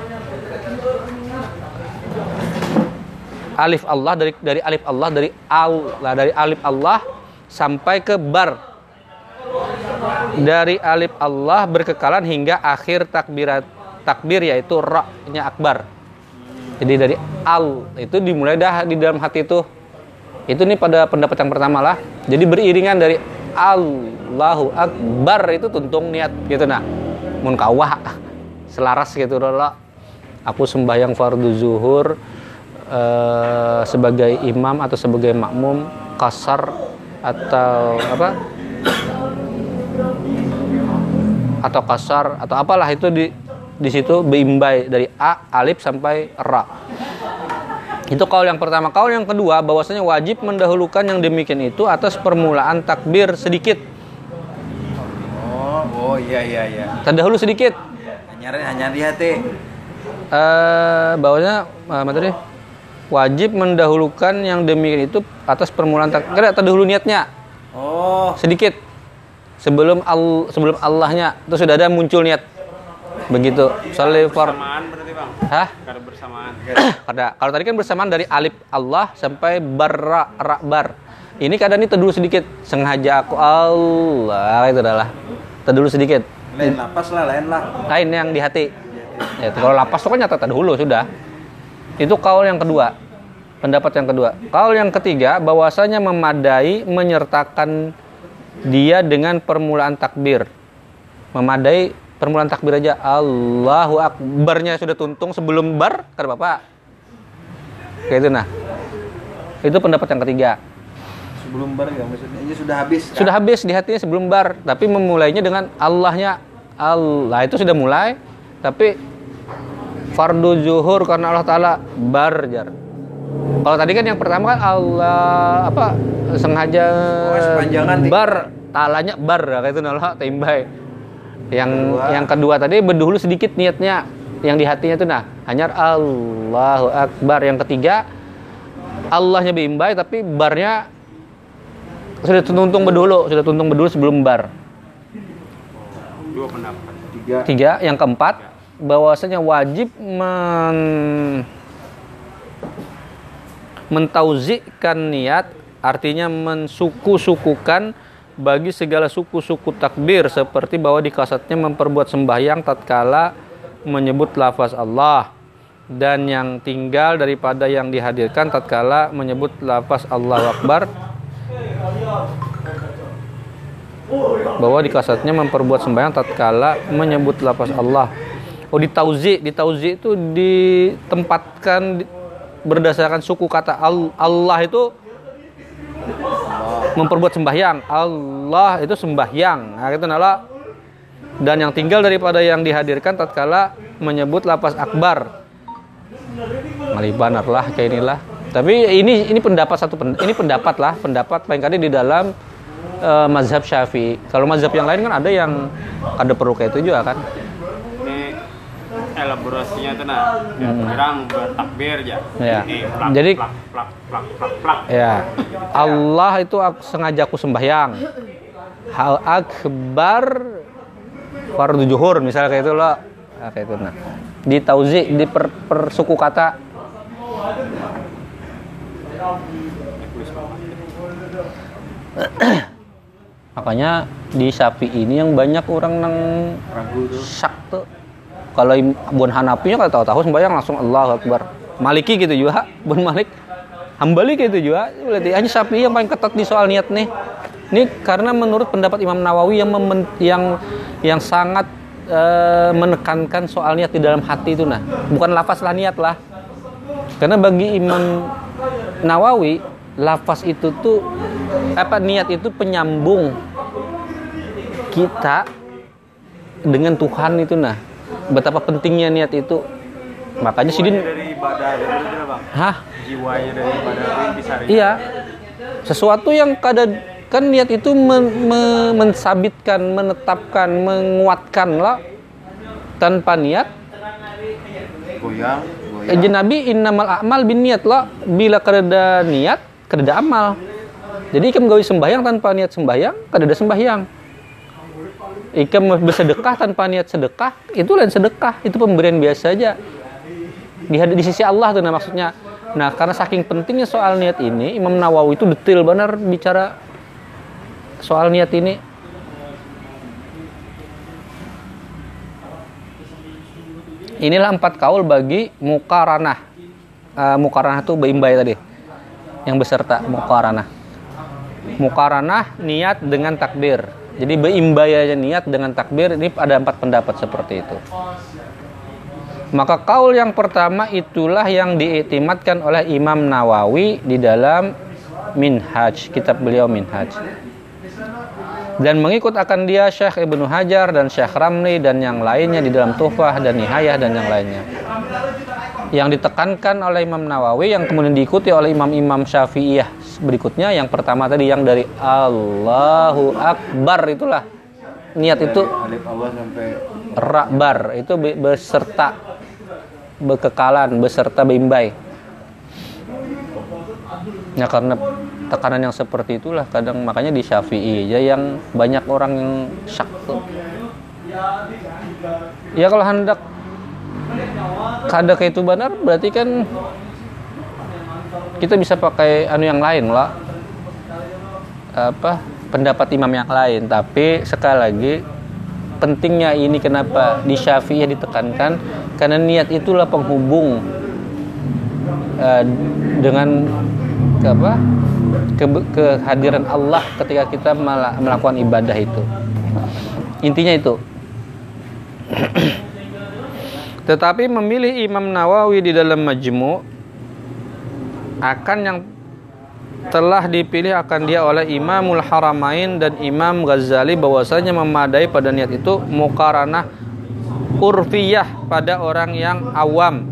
alif Allah dari dari alif Allah dari Allah dari alif Allah sampai ke bar. Dari alif Allah berkekalan hingga akhir takbirat takbir yaitu ra-nya akbar. Jadi dari al itu dimulai dah di dalam hati itu. Itu nih pada pendapat yang pertama lah. Jadi beriringan dari Allahu akbar itu tuntung niat gitu nah. Mun kawah [laughs] selaras gitu loh. Aku sembahyang fardu zuhur eh, sebagai imam atau sebagai makmum kasar atau apa atau kasar atau apalah itu di di situ beimbai dari a alif sampai ra. Itu kaul yang pertama. Kaul yang kedua bahwasanya wajib mendahulukan yang demikian itu atas permulaan takbir sedikit. Oh, oh iya iya iya. Terdahulu sedikit. Hanya hanya di hati. Eh bahwasanya eh, materi wajib mendahulukan yang demikian itu atas permulaan takbir terdahulu niatnya Oh, sedikit sebelum al sebelum Allahnya itu sudah ada muncul niat begitu berarti bang. Hah? Karena bersamaan. [coughs] Ada. Kalau tadi kan bersamaan dari alif Allah sampai barra ra bar. Ini kadang ini terdulu sedikit. Sengaja aku Allah itu adalah terdulu sedikit. lain lapas lah, lain lah. Lain yang di hati. Ya, kalau lapas itu kan nyata terdahulu sudah. Itu kaul yang kedua. Pendapat yang kedua. Kaul yang ketiga bahwasanya memadai menyertakan dia dengan permulaan takbir. Memadai permulaan takbir aja Allahu Akbarnya sudah tuntung sebelum bar kata Bapak. Kayak itu nah. Itu pendapat yang ketiga. Sebelum bar ya maksudnya ini sudah habis. kan? Sudah habis di hatinya sebelum bar, tapi memulainya dengan Allahnya Allah itu sudah mulai, tapi fardu zuhur karena Allah Taala bar jar. Kalau tadi kan yang pertama kan Allah apa sengaja Oh, bar talanya bar kayak itu nolak timbai. Yang Kedua. yang kedua tadi berdahulu sedikit niatnya yang di hatinya itu nah hanya Allahu Akbar. Yang ketiga Allahnya beimbai tapi barnya sudah tuntung berdulu, sudah tuntung berdulu sebelum bar. Dua pendapat. Tiga. Tiga, yang keempat bahwasanya wajib men mentauzikan niat artinya mensuku-sukukan bagi segala suku-suku takbir seperti bahwa di kasatnya memperbuat sembahyang tatkala menyebut lafaz Allah dan yang tinggal daripada yang dihadirkan tatkala menyebut lafaz Allahu Akbar bahwa di kasatnya memperbuat sembahyang tatkala menyebut lafaz Allah. Oh di tauzi, di tauzi itu ditempatkan di- berdasarkan suku kata Al- Allah itu memperbuat sembahyang. Allah itu sembahyang. Nah, itu nala dan yang tinggal daripada yang dihadirkan tatkala menyebut lapas akbar. Malibanar lah kayak inilah. Tapi ini ini pendapat satu ini pendapat lah, pendapat paling kali di dalam eh, mazhab Syafi'i. Kalau mazhab yang lain kan ada yang ada perlu kayak itu juga kan. Elaborasinya tuh nah. Kurang bertakbir ya. Ya. Ini plak, Jadi- plak, plak, plak, plak, plak. Ya. Allah itu aku, sengaja aku sembahyang. hal akbar fardu juhur misalnya kayak itu lo nah, kayak itu nah di tauzi di per, per suku kata makanya di sapi ini yang banyak orang nang ragu tuh syak tuh kalau bun Hanafi nya kalau tahu-tahu sembahyang langsung Allah Akbar. Maliki gitu juga [laughs] bun Malik. Hambali gitu juga. Berarti hanya sapi yang paling ketat di soal niat nih. Ini karena menurut pendapat Imam Nawawi yang yang yang sangat eh, menekankan soal niat di dalam hati itu nah. Bukan lafaz lah niat lah. Karena bagi Imam Nawawi lafaz itu tuh apa niat itu penyambung kita dengan Tuhan itu nah betapa pentingnya niat itu. Makanya sidin dari ibadah itu bang. Hah? Jiwanya dari ibadah itu bisa iya. Sesuatu yang kadang kan niat itu men- me- mensabitkan menetapkan menguatkan lah. Tanpa niat. Goyang Eh, goyang Nabi innamal a'mal bin niat lah. Bila kada niat kada amal. Jadi ikam gawe sembahyang tanpa niat sembahyang kada sembahyang ikam bersedekah tanpa niat sedekah itu lain sedekah itu pemberian biasa aja. Di, di sisi Allah tuh nah maksudnya. Nah karena saking pentingnya soal niat ini Imam Nawawi itu detail benar bicara soal niat ini. Inilah empat kaul bagi mukaranah. Uh, mukaranah itu beimbai tadi yang beserta mukaranah. Mukaranah niat dengan takbir jadi beimbai aja niat dengan takbir ini ada empat pendapat seperti itu maka kaul yang pertama itulah yang diiktimatkan oleh Imam Nawawi di dalam Minhaj kitab beliau Minhaj dan mengikut akan dia Syekh Ibnu Hajar dan Syekh Ramli dan yang lainnya di dalam Tuhfah dan Nihayah dan yang lainnya. Yang ditekankan oleh Imam Nawawi yang kemudian diikuti oleh imam-imam Syafi'iyah berikutnya yang pertama tadi yang dari Allahu Akbar itulah. Niat itu alif Allah sampai rakbar itu be- beserta bekekalan beserta bimbai. Ya karena tekanan yang seperti itulah kadang makanya di Syafi'i aja yang banyak orang yang syak tuh. Ya kalau hendak kada itu benar berarti kan kita bisa pakai anu yang lain lah. Apa? Pendapat imam yang lain. Tapi sekali lagi pentingnya ini kenapa di Syafi'iyah ditekankan? Karena niat itulah penghubung eh, dengan ke apa? Ke, kehadiran Allah ketika kita mela- melakukan ibadah itu. Intinya itu. [clears throat] Tetapi memilih Imam Nawawi di dalam Majmu akan yang telah dipilih akan dia oleh Imamul Haramain dan Imam Ghazali bahwasanya memadai pada niat itu mukaranah urfiyah pada orang yang awam.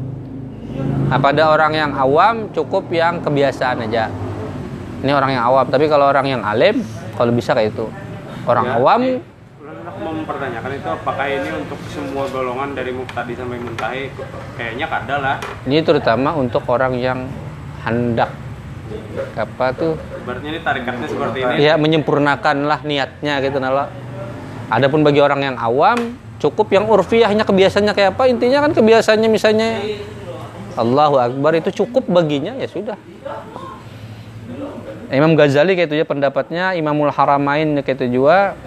Nah, pada orang yang awam cukup yang kebiasaan aja. Ini orang yang awam, tapi kalau orang yang alim kalau bisa kayak itu. Orang Ya, awam mau mempertanyakan itu apakah ini untuk semua golongan dari muktadi sampai muntahi kayaknya kada lah ini terutama untuk orang yang hendak apa tuh? Berarti ini tarikatnya seperti ini. Ya menyempurnakan lah niatnya gitu nala. Adapun bagi orang yang awam cukup yang urfiahnya kebiasaannya kayak apa? Intinya kan kebiasaannya misalnya Allahu Akbar itu cukup baginya ya sudah. Imam Ghazali kayak itu ya pendapatnya Imamul Haramain kayak itu juga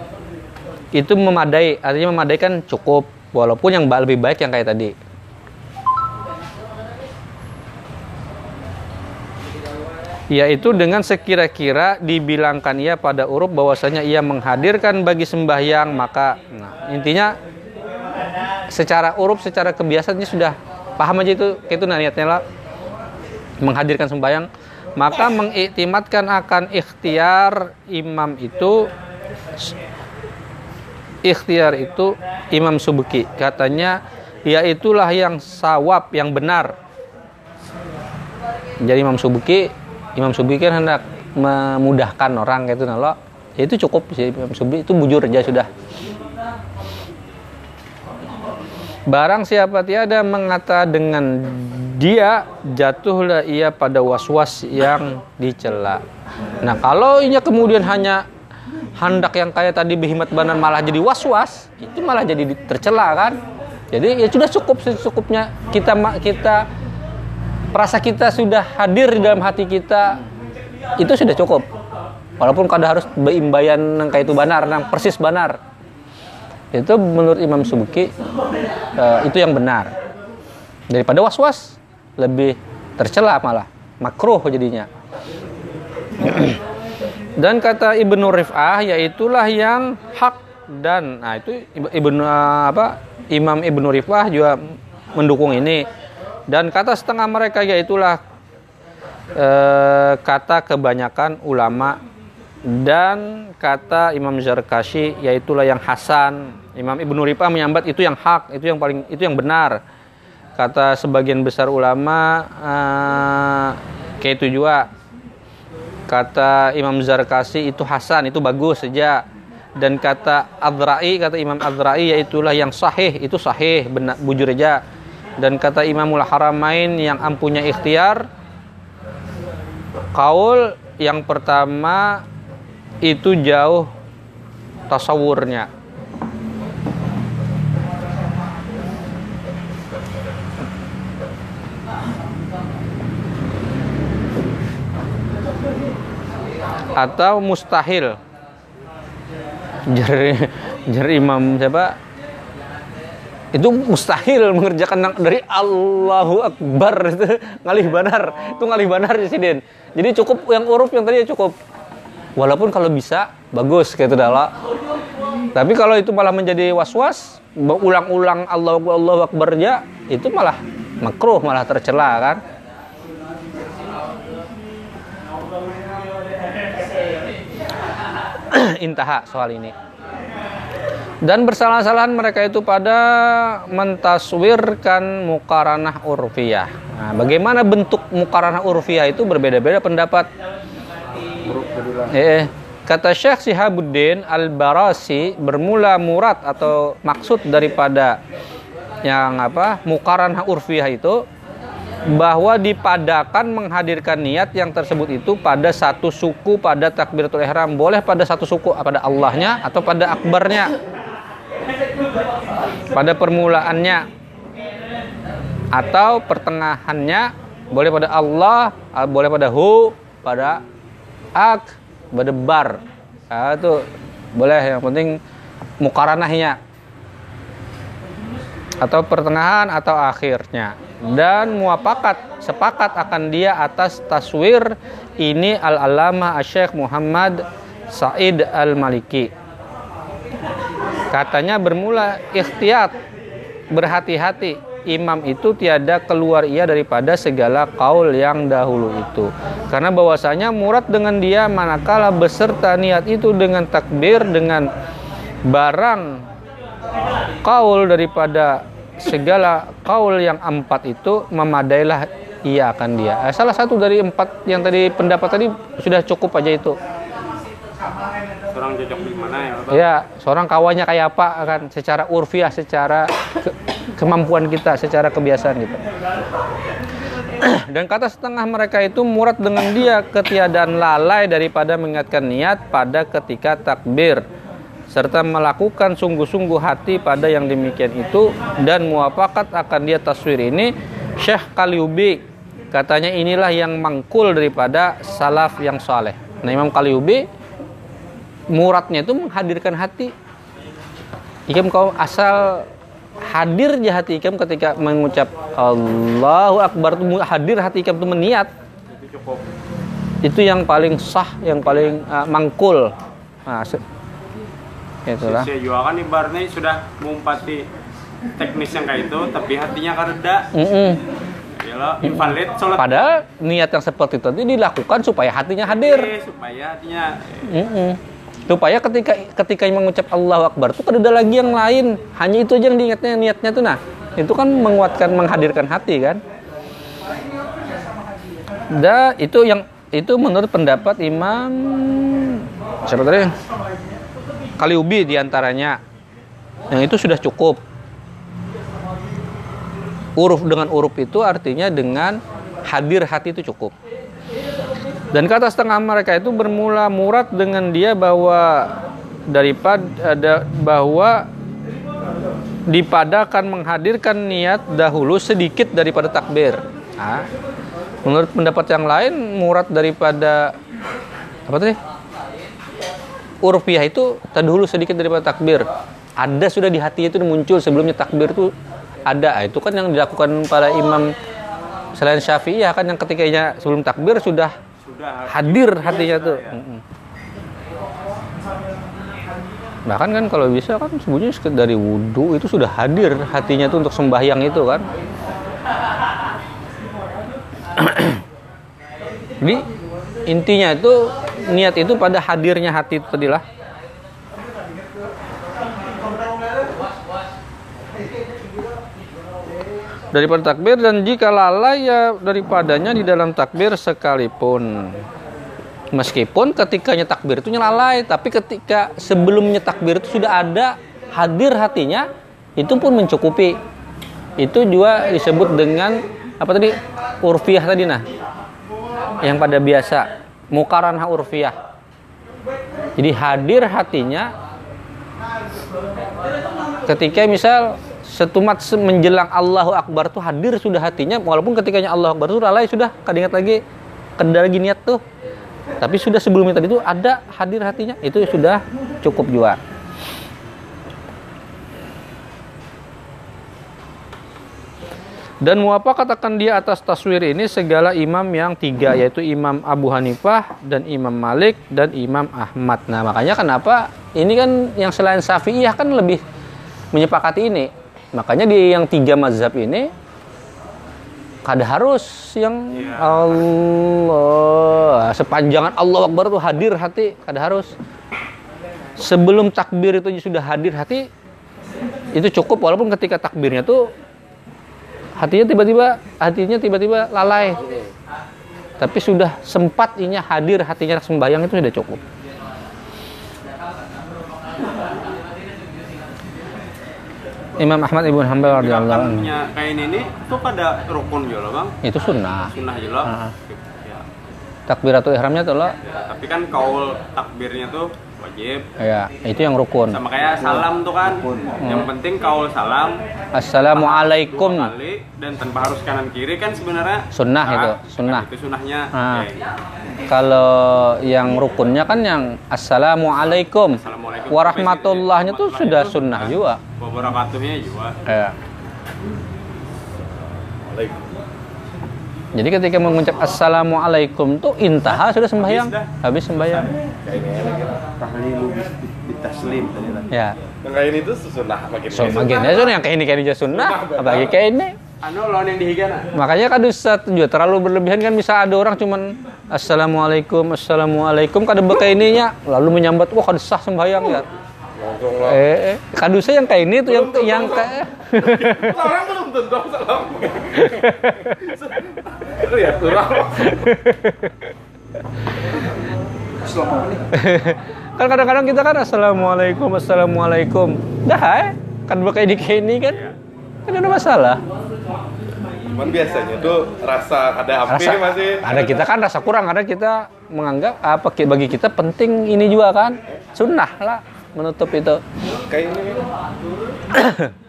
itu memadai artinya memadai kan cukup walaupun yang lebih baik yang kayak tadi yaitu dengan sekira-kira dibilangkan ia pada uruf bahwasanya ia menghadirkan bagi sembahyang maka nah, intinya secara uruf secara kebiasaannya sudah paham aja itu itu nah, niatnya lah. Menghadirkan sembahyang maka mengiktimatkan akan ikhtiar imam itu ikhtiar itu Imam Subuki katanya yaitulah yang sawab yang benar. Jadi Imam Subuki Imam Subuki kan hendak memudahkan orang gitu nah lo ya itu cukup sih Imam Subuki itu bujur aja sudah Barang siapa tiada mengata dengan dia jatuhlah ia pada was-was yang dicela. Nah kalau inya kemudian hanya hendak yang kayak tadi behimat banan malah jadi was-was, itu malah jadi di- tercela kan. Jadi ya sudah cukup secukupnya kita kita perasa kita sudah hadir di dalam hati kita itu sudah cukup. Walaupun kada harus beimbayan nang itu banar, nang persis banar. Itu menurut Imam Subki eh, itu yang benar. Daripada was-was lebih tercela malah makruh jadinya. [clears throat] Dan kata Ibnu Rif'ah yaitulah yang hak dan nah itu Ib- Ibnu eh, apa Imam Ibnu Rif'ah juga mendukung ini. Dan kata setengah mereka yaitulah eh, kata kebanyakan ulama dan kata Imam Zarkashi yaitulah yang hasan. Imam Ibnu Rif'ah menyambat itu yang hak, itu yang paling itu yang benar. Kata sebagian besar ulama eh, kayak itu juga kata Imam Zarkasi itu hasan itu bagus saja dan kata Adrai kata Imam Adrai yaitulah yang sahih itu sahih benar bujur aja dan kata Imamul Haramain yang ampunya ikhtiar kaul yang pertama itu jauh tasawurnya. Atau mustahil. Jari jari Imam siapa itu mustahil mengerjakan dari Allahu Akbar. [laughs] Itu ngalih banar. Itu ngalih banar Presiden jadi cukup yang huruf yang tadi ya cukup. Walaupun kalau bisa bagus kayak itu tapi kalau itu malah menjadi was-was ulang-ulang Allahu Allahu Akbar ya itu malah makruh malah tercela kan? [clears throat] Intaha soal ini. Dan bersalah-salahan mereka itu pada mentaswirkan mukaranah urfiyah. Nah, bagaimana bentuk mukaranah urfiyah itu berbeda-beda pendapat. Eh, kata Syekh Sihabuddin Al-Barasi bermula murad atau maksud daripada yang apa mukaranah urfiyah itu bahwa dipadakan menghadirkan niat yang tersebut itu pada satu suku pada takbiratul ihram boleh pada satu suku pada Allahnya atau pada akbarnya pada permulaannya atau pertengahannya boleh pada Allah ah, boleh pada hu pada ak pada bar. Ah, itu boleh yang penting mukaranahnya. Atau pertengahan atau akhirnya. Dan muapakat sepakat akan dia atas taswir ini al-alama Syekh Muhammad Said Al-Maliki katanya bermula ikhtiyat berhati-hati imam itu tiada keluar ia daripada segala kaul yang dahulu itu karena bahwasanya murad dengan dia manakala beserta niat itu dengan takbir dengan barang kaul daripada segala kaul yang empat itu memadailah ia akan dia. Eh, salah satu dari empat yang tadi pendapat tadi sudah cukup aja itu. Orang cocok di mana ya? Bang? Ya, seorang kawannya kayak apa kan secara urfiah, secara ke- kemampuan kita, secara kebiasaan kita. Dan kata setengah mereka itu murad dengan dia ketiadaan lalai daripada mengingatkan niat pada ketika takbir serta melakukan sungguh-sungguh hati pada yang demikian itu dan muafakat akan dia taswir ini Syekh Kaliubi katanya inilah yang mangkul daripada salaf yang saleh. Nah Imam Kaliubi muradnya itu menghadirkan hati. Ikam kau asal hadir di hati ikam ketika mengucap Allahu Akbar itu hadir hati ikam itu meniat. Itu yang paling sah, yang paling uh, mangkul. Nah, se- itulah. Saya juga kan ibaratnya sudah mengumpati teknis yang kayak itu, tapi hatinya kareda. Mm-mm. Yalah, invalid sholat Padahal niat yang seperti itu tadi dilakukan supaya hatinya hadir. Eh, supaya hatinya Mm-mm. Supaya ketika ketika mengucap Allahu Akbar itu ada lagi yang lain. Hanya itu aja yang diingatnya niatnya tuh nah. Itu kan menguatkan menghadirkan hati kan. Da itu yang itu menurut pendapat Imam siapa tadi? Kaliubi di antaranya. Yang itu sudah cukup. Uruf dengan uruf itu artinya dengan hadir hati itu cukup. Dan kata setengah mereka itu bermula murad dengan dia bahwa daripada ada bahwa dipadakan menghadirkan niat dahulu sedikit daripada takbir. Nah, menurut pendapat yang lain murad daripada apa tadi? Urfiah itu terdahulu sedikit daripada takbir. Ada sudah di hati itu muncul sebelumnya takbir itu ada. Itu kan yang dilakukan para imam selain Syafi'iyah kan yang ketikanya sebelum takbir sudah Sudah hadir hatinya tuh. Mm-mm. Bahkan kan kalau bisa kan sebenarnya dari wudhu itu sudah hadir hatinya tuh untuk sembahyang itu kan. Jadi intinya itu niat itu pada hadirnya hati itu tadilah. Daripada takbir dan jika lalai ya daripadanya di dalam takbir sekalipun. Meskipun ketikanya takbir itu lalai tapi ketika sebelumnya takbir itu sudah ada hadir hatinya itu pun mencukupi. Itu juga disebut dengan apa tadi urfiah tadi nah. Yang pada biasa mukaranah urfiah jadi hadir hatinya ketika misal setumat se- menjelang Allahu Akbar tuh hadir sudah hatinya walaupun ketikanya Allahu Akbar tuh lalai sudah kadingat lagi kada lagi niat tuh tapi sudah sebelumnya tadi itu ada hadir hatinya itu sudah cukup juga dan muapa katakan dia atas taswir ini segala imam yang tiga yaitu Imam Abu Hanifah dan Imam Malik dan Imam Ahmad. Nah makanya kenapa ini kan yang selain Syafi'iyah kan lebih menyepakati ini. Makanya di yang tiga mazhab ini kada harus yang Allah. Sepanjangan Allah Akbar itu hadir hati kada harus. Sebelum takbir itu sudah hadir hati itu cukup. Walaupun ketika takbirnya tuh hatinya tiba-tiba hatinya tiba-tiba lalai. Tapi sudah sempat inya hadir hatinya sembahyang itu sudah cukup Imam Ahmad Ibn Hanbal radhiyallahu anhu. kain ini tuh pada rukun juga bang? Itu sunnah. Sunnah juga Ah. ya. takbiratul ihramnya tuh lo tapi kan kaul takbirnya tuh wajib. Ya itu yang rukun. Sama kayak salam tuh kan. Yang penting kaul salam. Assalamualaikum kali dan tanpa harus kanan kiri kan sebenarnya? Sunnah Ah, itu, sunnah. itu sunnahnya. Ah. Oke. kalau yang rukunnya kan yang assalamualaikum Assalamualaikum. warahmatullahnya tuh sudah sunnah juga. Wabarakatuhnya juga. Ya. Jadi ketika mengucap assalamualaikum tuh intaha sudah sembahyang, Habis sembahyang. Ya. Ini tuh sunnah makin So, bagiannya sunnah. Yang kayak ini kayak ini aja sunnah, apalagi kayak ini. anu lawan yang dihigana Makanya kan Ustaz juga terlalu berlebihan kan bisa ada orang cuman assalamualaikum assalamualaikum. Kada beka ininya. Lalu menyambat wah kada sah sembahyang ya. langsung lah. Eh, eh. kadusa yang kayak ini tuh yang yang kayak salam. Lihat orang kan kadang-kadang kita kan assalamualaikum assalamualaikum. Dah eh? Kan pakai di kayak ini kan kan ada masalah. Cuman biasanya tuh rasa ada api rasa masih. ada kita kan rasa kurang. Karena kita menganggap apa ki- bagi kita penting ini juga kan. Sunnah lah menutup itu. Kayak ini [coughs]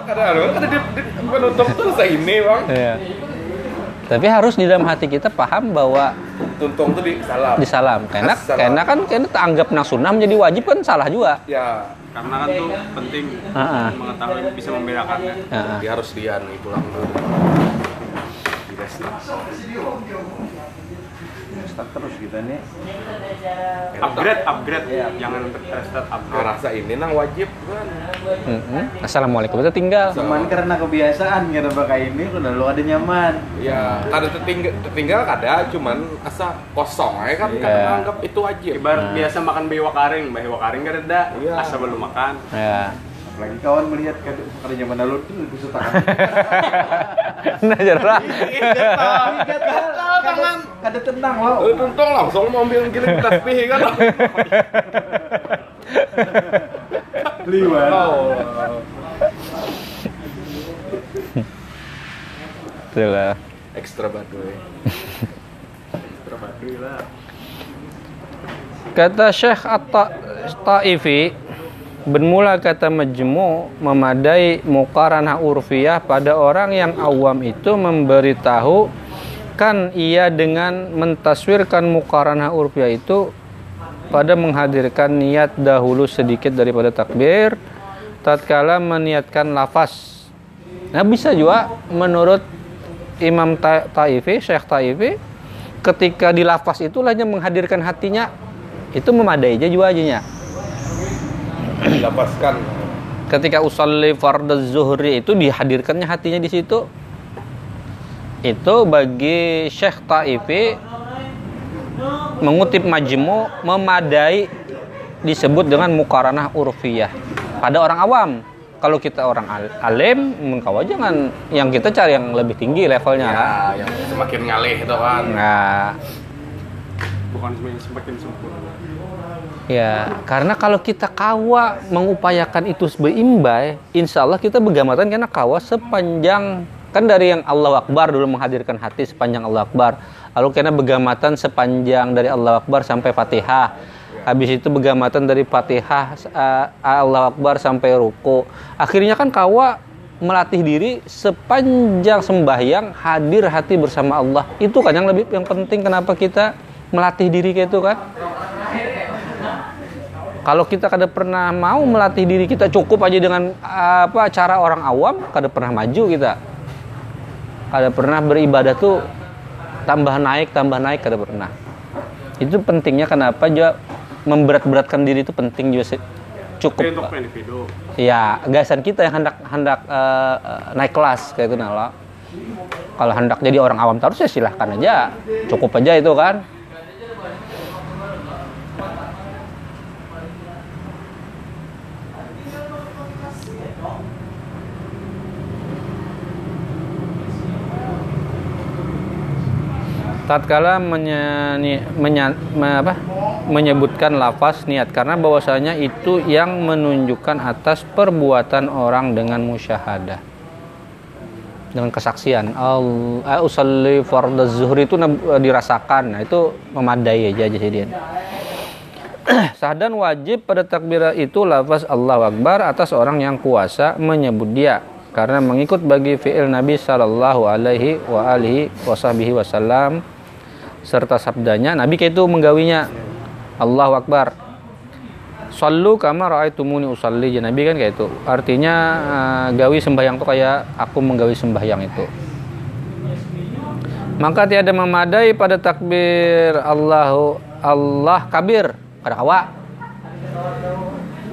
Masa kada ada ada di, di penutup tuh saya ini bang. Iya. tapi harus di dalam hati kita paham bahwa tuntung tuh di salam. disalam karena Assalam. karena kan karena anggap nang sunnah menjadi wajib kan salah juga. Ya. Karena kan tuh penting Ah, ah. mengetahui bisa membedakannya Heeh. dia harus dia nih pulang dulu start terus kita nih upgrade upgrade. Jangan restart nah, upgrade. Rasa ini nang wajib kan Mm-mm. assalamualaikum. Itu tinggal. Cuman karena kebiasaan karena pakai ini udah lu ada nyaman. Ya kada tertinggal tertinggal kada cuman asa kosong aja kan Iya. kada anggap itu wajib. Ibarat biasa makan bewa karing bewa karing kan ada Iya. asa belum makan. Ya apalagi kawan melihat kada kada nyaman lalu tuh lebih suka [laughs] nah jarang. Tangan kada tenang lo Eh, tuntung langsung mau ambil giling tasbih kan. Liwan oh. Betul lah. ekstra baduy lah. Kata Syekh Atta Ta'ifi bermula kata majmu memadai muqaranah urfiyah pada orang yang awam itu memberitahu kan ia dengan mentaswirkan muqaranah urfiyah itu pada menghadirkan niat dahulu sedikit daripada takbir tatkala meniatkan lafaz. Nah bisa juga menurut Imam Ta- Taifi, Syekh Taifi ketika di lafaz itulah yang menghadirkan hatinya itu memadai aja juga aja Dilapaskan. ketika usalli fardhu zuhri itu dihadirkannya hatinya di situ. Itu bagi Syekh Taifi mengutip majmu memadai disebut dengan mukaranah urfiyah. Pada orang awam. Kalau kita orang al- alim mengkawa jangan yang kita cari yang lebih tinggi levelnya. Ya, yang semakin ngalih itu kan. nah. Bukan semakin sempurna Ya, karena kalau kita kawa mengupayakan itu sebeimbai, insya Allah kita begamatan karena kawa sepanjang kan dari yang Allah Akbar dulu menghadirkan hati sepanjang Allah Akbar. Lalu karena begamatan sepanjang dari Allah Akbar sampai Fatihah. Habis itu begamatan dari Fatihah eh, Allah Akbar sampai ruku. Akhirnya kan kawa melatih diri sepanjang sembahyang hadir hati bersama Allah. Itu kan yang lebih yang penting kenapa kita melatih diri kayak itu kan? Kalau kita kada pernah mau melatih diri kita cukup aja dengan apa cara orang awam kada pernah maju kita. Kada pernah beribadah tuh tambah naik tambah naik kada pernah. Itu pentingnya kenapa juga memberat-beratkan diri itu penting juga sih. Cukup untuk individu ya gasan kita yang hendak hendak eh, naik kelas kayak itu nala. Kalau hendak jadi orang awam terus ya silahkan aja. Cukup aja itu kan tatkala menyani, menya- me- apa, menyebutkan lafaz niat karena bahwasanya itu yang menunjukkan atas perbuatan orang dengan musyahadah. Dengan kesaksian. Eh, usalli fardhu zuhri itu nab- dirasakan. Nah itu memadai aja jadi [clears throat] Sahdan wajib pada takbir itu lafaz Allahu Akbar atas orang yang kuasa menyebut dia. Karena mengikut bagi fi'il Nabi Sallallahu Alaihi wa alihi wasallam serta sabdanya Nabi kayak itu menggawinya. Allahu Akbar. Sallu kama ra'aitumuni usalli. Nabi kan kayak itu. Artinya eh, gawi sembahyang tuh kayak aku menggawi sembahyang itu. Maka tiada memadai pada takbir Allahu Allah kabir. Kada kawa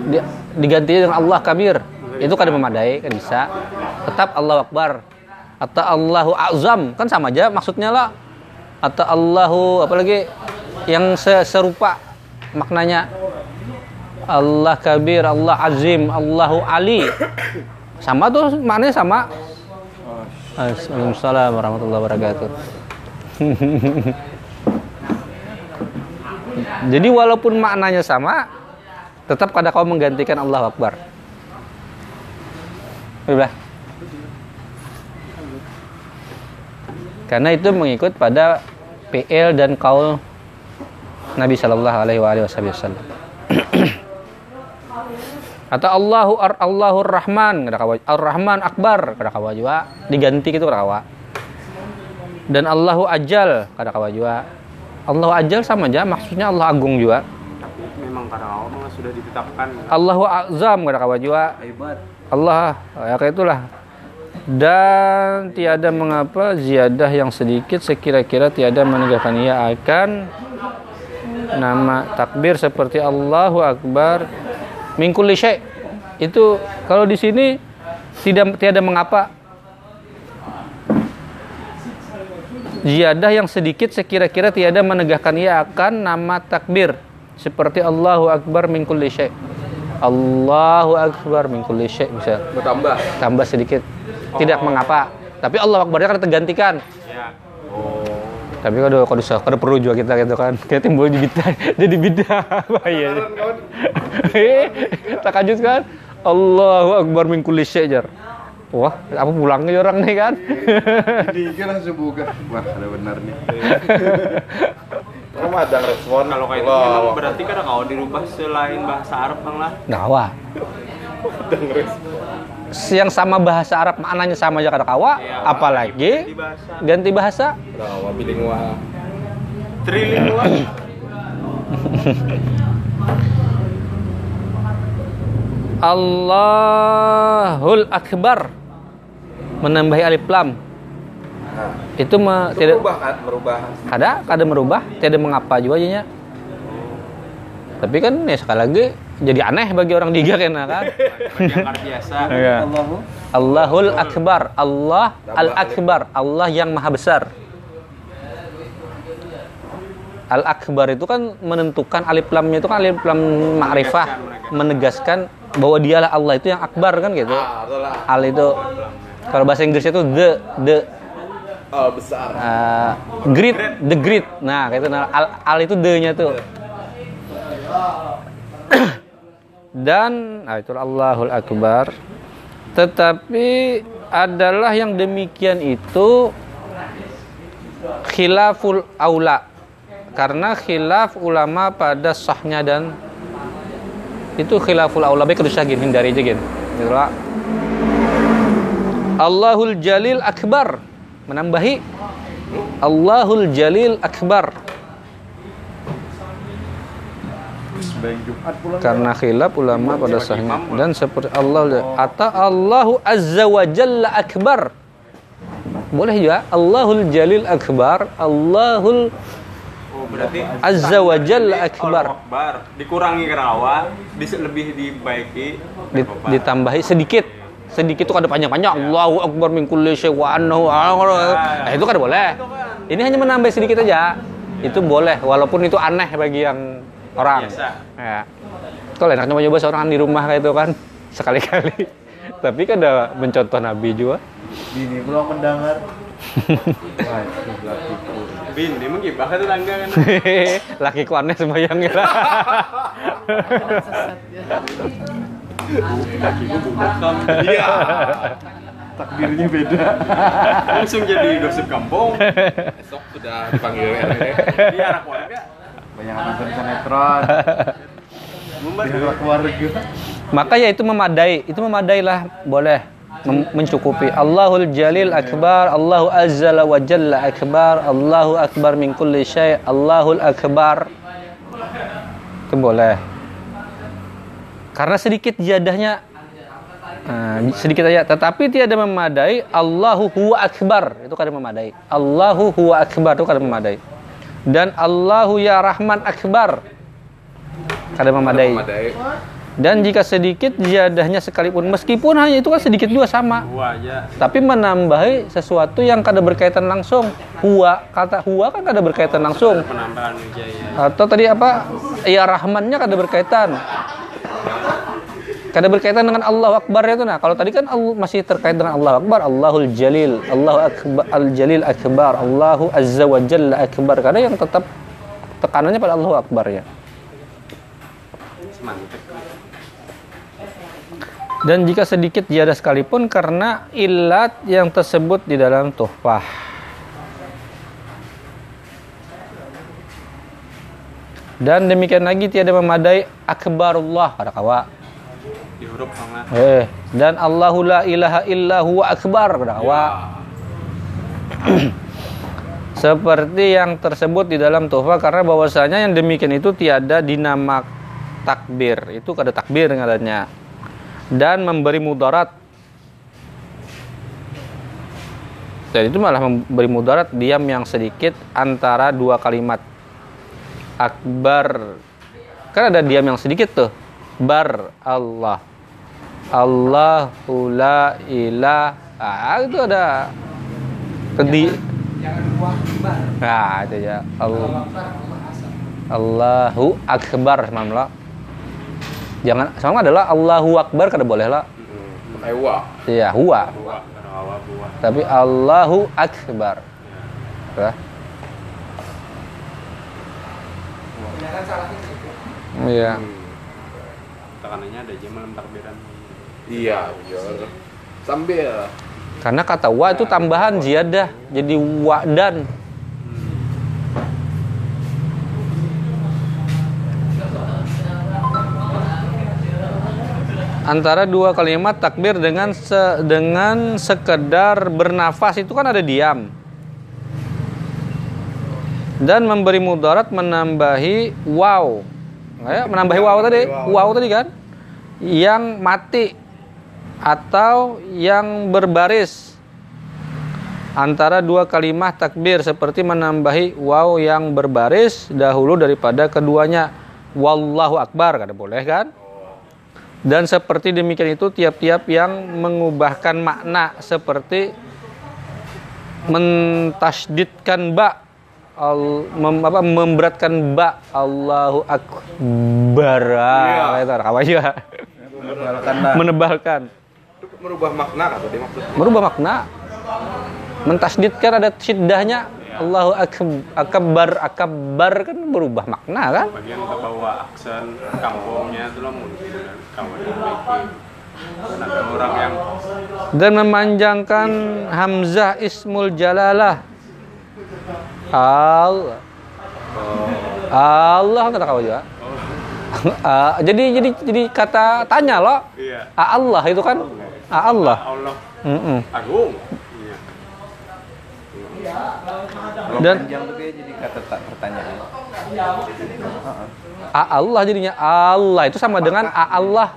Di- diganti dengan Allah kabir. Itu kada memadai kan bisa. Tetap Allah Akbar. Atau Allahu Azam. Kan sama aja maksudnya lah atau Allahu apalagi yang se- serupa maknanya Allah kabir, Allah azim, Allahu ali. Sama tuh maknanya sama. Waalaikumsalam warahmatullahi wabarakatuh. [laughs] Jadi walaupun maknanya sama, tetap kada kau menggantikan Allah Akbar. Udah. Karena itu mengikut pada PL dan kaul Nabi Shallallahu Alaihi Wasallam. [clears throat] Atau Allahu ar Allahur Rahman, kada kawa. Ar Rahman Akbar, kada kawa juga. Diganti gitu kawa. Dan Allahu Ajal, kada kawa juga. Allahu Ajal sama aja, maksudnya Allah Agung juga. memang memang sudah ditetapkan Allahu Azam, kada kawa juga. Hebat. Allah ya kayak itulah dan tiada mengapa ziyadah yang sedikit sekira-kira tiada menegakkan. Ia akan nama takbir seperti Allahu Akbar min kulli syai' itu kalau di sini tidak tiada mengapa. Ziyadah yang sedikit sekira-kira tiada menegakkan. Ia akan nama takbir seperti Allahu Akbar min kulli syai' Allahu Akbar min kulli syai' bisa. Bertambah. tambah sedikit tidak mengapa? Tapi Allah Akbarnya kan tergantikan. Ya. Tapi kalau kalau bisa kalau perlu juga kita gitu kan. Kayak timbul di bid'ah [laughs] jadi bid'ah. Bahaya. [laughs] Tak lanjut kan? Allahu Akbar min kulli syai' jar. Wah apa pulangnya orang nih kan? [laughs] Jadi kan langsung buka. Wah, ada benar nih. Kamu ada respon? Kalau kayak itu memang berarti kan kalau dirubah selain bahasa Arab lah. Kawa. ada ngerespon. Yang sama bahasa Arab maknanya sama aja kawa, Ah, apalagi bahasa ganti bahasa. Wah bilingual. trilingual. [coughs] Allahul Akbar menambahi alif lam Nah, itu me- itu tidak merubah kan, merubah. ada kada merubah tidak mengapa juga aja nya. tapi kan ya sekali lagi jadi aneh bagi orang diga kena kan? Kada biasa. Iya. Allahu Allahul Akbar. Allah Al Akbar. Allah yang maha besar. Al Akbar itu kan menentukan alif lamnya itu kan alif lam ma'rifah. Menegaskan bahwa dialah Allah itu yang akbar kan gitu? Ah. Al itu kalau bahasa Inggrisnya itu the the. Oh, besar. uh, great the great nah kayak itu nah, al, al itu the nya tuh dan nah itu Allahul Akbar. Tetapi adalah yang demikian itu khilaful aula. Karena khilaf ulama pada sahnya dan itu khilaful aula. Baik harus gini hindari aja gini lah. Allahul Jalil Akbar. Menambahi. Allahul Jalil Akbar Sembahyang Jumat pulang. Karena khilaf ulama pada sahnya dan seperti Allah atau Allahu Azza wa Jalla Akbar. Boleh juga Allahul Jalil Akbar Allahul Oh berarti Azza wa Jalla Akbar. Akbar. Dikurangi kerawa, dis- lebih dibaiki. Di- ditambahi sedikit. Sedikit itu ada panjang-panjang Allahu Akbar min kulli syai' wa annahu nah itu kan boleh. Ini hanya menambah sedikit aja. Itu boleh walaupun itu aneh bagi yang orang Biasa. ya kalau enaknya mau coba seorang di rumah kayak itu kan [laughs] sekali-kali tapi kan ada mencontoh Nabi juga Bini pulang mendengar. [laughs] Bin, dia menggibah ke tetangga kan. [laughs] lakiku aneh sembahyang ya Kakiku bubukam. Iya. Takdirnya beda. Langsung jadi gosip kampung. Besok sudah dipanggil RT. Iya anak warga. Banyak nonton sinetron. [laughs] Biar keluarga. maka ya itu memadai itu memadai lah boleh mem- mencukupi. Allahul Jalil Akbar Allahu Azza wa Jalla Akbar Allahu Akbar min kulli syai Allahul Akbar. Itu boleh. Karena sedikit jadahnya Nah, sedikit aja. Tetapi tiada memadai Allahu huwa akbar. Itu kada memadai. Allahu huwa akbar itu kada memadai dan Allahu ya Rahman akbar. Kada memadai Memadai. dan jika sedikit jadahnya sekalipun. Meskipun hanya itu kan sedikit juga sama. Aja. tapi menambahi sesuatu yang kada berkaitan langsung. Huwa kata huwa kan kada berkaitan langsung. Atau tadi apa? Ya rahmannya kada berkaitan kada berkaitan dengan Allah Akbar itu nah kalau tadi kan masih terkait dengan Allah Akbar Allahul Jalil Allahu Akbar Al Jalil Akbar Allahu Azza wa Jalla Akbar karena yang tetap tekanannya pada Allahu Akbar ya dan jika sedikit tiada sekalipun karena ilat yang tersebut di dalam tuhfah. Dan demikian lagi tiada memadai akbarullah pada kawa. Di huruf sama. Eh, dan Allahu la ilaha illa huwa akbar pada kawa. [clears throat] Seperti yang tersebut di dalam tuhfah karena bahwasanya yang demikian itu tiada dinama takbir. Itu kada takbir ngarannya. Dan memberi mudarat dan itu malah memberi mudarat diam yang sedikit antara dua kalimat akbar kan ada diam yang sedikit tuh bar Allah. Allahu la ilaha. Ah, itu ada di nah itu ya Allah Allahu akbar mamla jangan sama adalah Allahu akbar kada boleh lah. Pakai wa. iya huwa. Tapi Allahu akbar. Ya Iya tekanannya ada aja malam takbiran iya, iya sambil. Karena kata wa itu tambahan ziyadah. Jadi wa dan. Antara dua kalimat takbir dengan se, dengan sekedar bernafas itu kan ada diam. Dan memberi mudarat menambahi wow ya, menambahi wow tadi. Wow tadi kan? Yang mati atau yang berbaris. Antara dua kalimat takbir seperti menambahi wow yang berbaris dahulu daripada keduanya. Wallahu akbar kada boleh kan? Dan seperti demikian itu tiap-tiap yang mengubahkan makna seperti mentasdidkan ba al, mem, apa, memberatkan ba Allahu akbar. Iya. itu apa ya? Menebalkan menebalkan. Itu merubah makna kata dia maksudnya. merubah makna? Mentasdidkan ada syiddahnya Allahu ak- akbar akbar kan berubah makna kan? Bagian ke bawah aksen kampungnya itu loh kawan dan ada orang yang dan memanjangkan hamzah ismul jalalah Allah. Allah kata kau juga. Ah, jadi jadi jadi kata tanya loh iya. Ah, Allah itu kan? Ah, Allah. Allah. Mm-mm. agung. Iya. Dan- jadi kata tak pertanyaan. Ah, Allah jadinya Allah. Itu sama dengan Ah, Allah.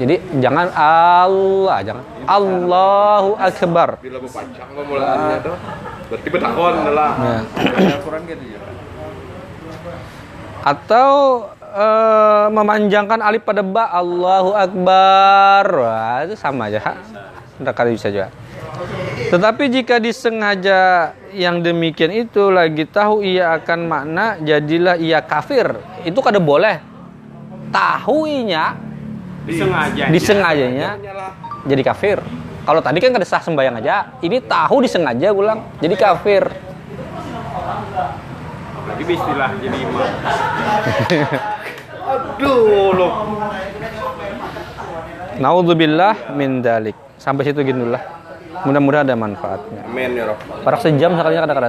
Jadi jangan Allah jangan. Allahu akbar. Bila mau panjang pemulaannya tuh. Berarti betakon. Ya. Al-Quran gitu juga. atau eh, memanjangkan alif pada ba Allahu Akbar Wah, itu sama aja Ntar kali bisa juga tetapi jika disengaja yang demikian itu lagi tahu ia akan makna jadilah ia kafir itu kada boleh tahuinya disengaja disengajanya Nyala. jadi kafir kalau tadi kan kada sah sembayang aja ini tahu disengaja ulang jadi kafir lagi istilah jadi imam [laughs] Aduh loh. Naudzubillah min dalik. Sampai situ gini dulu lah. Mudah-mudahan ada manfaatnya. Amin ya. Parak sejam sekalinya kadang-kadang.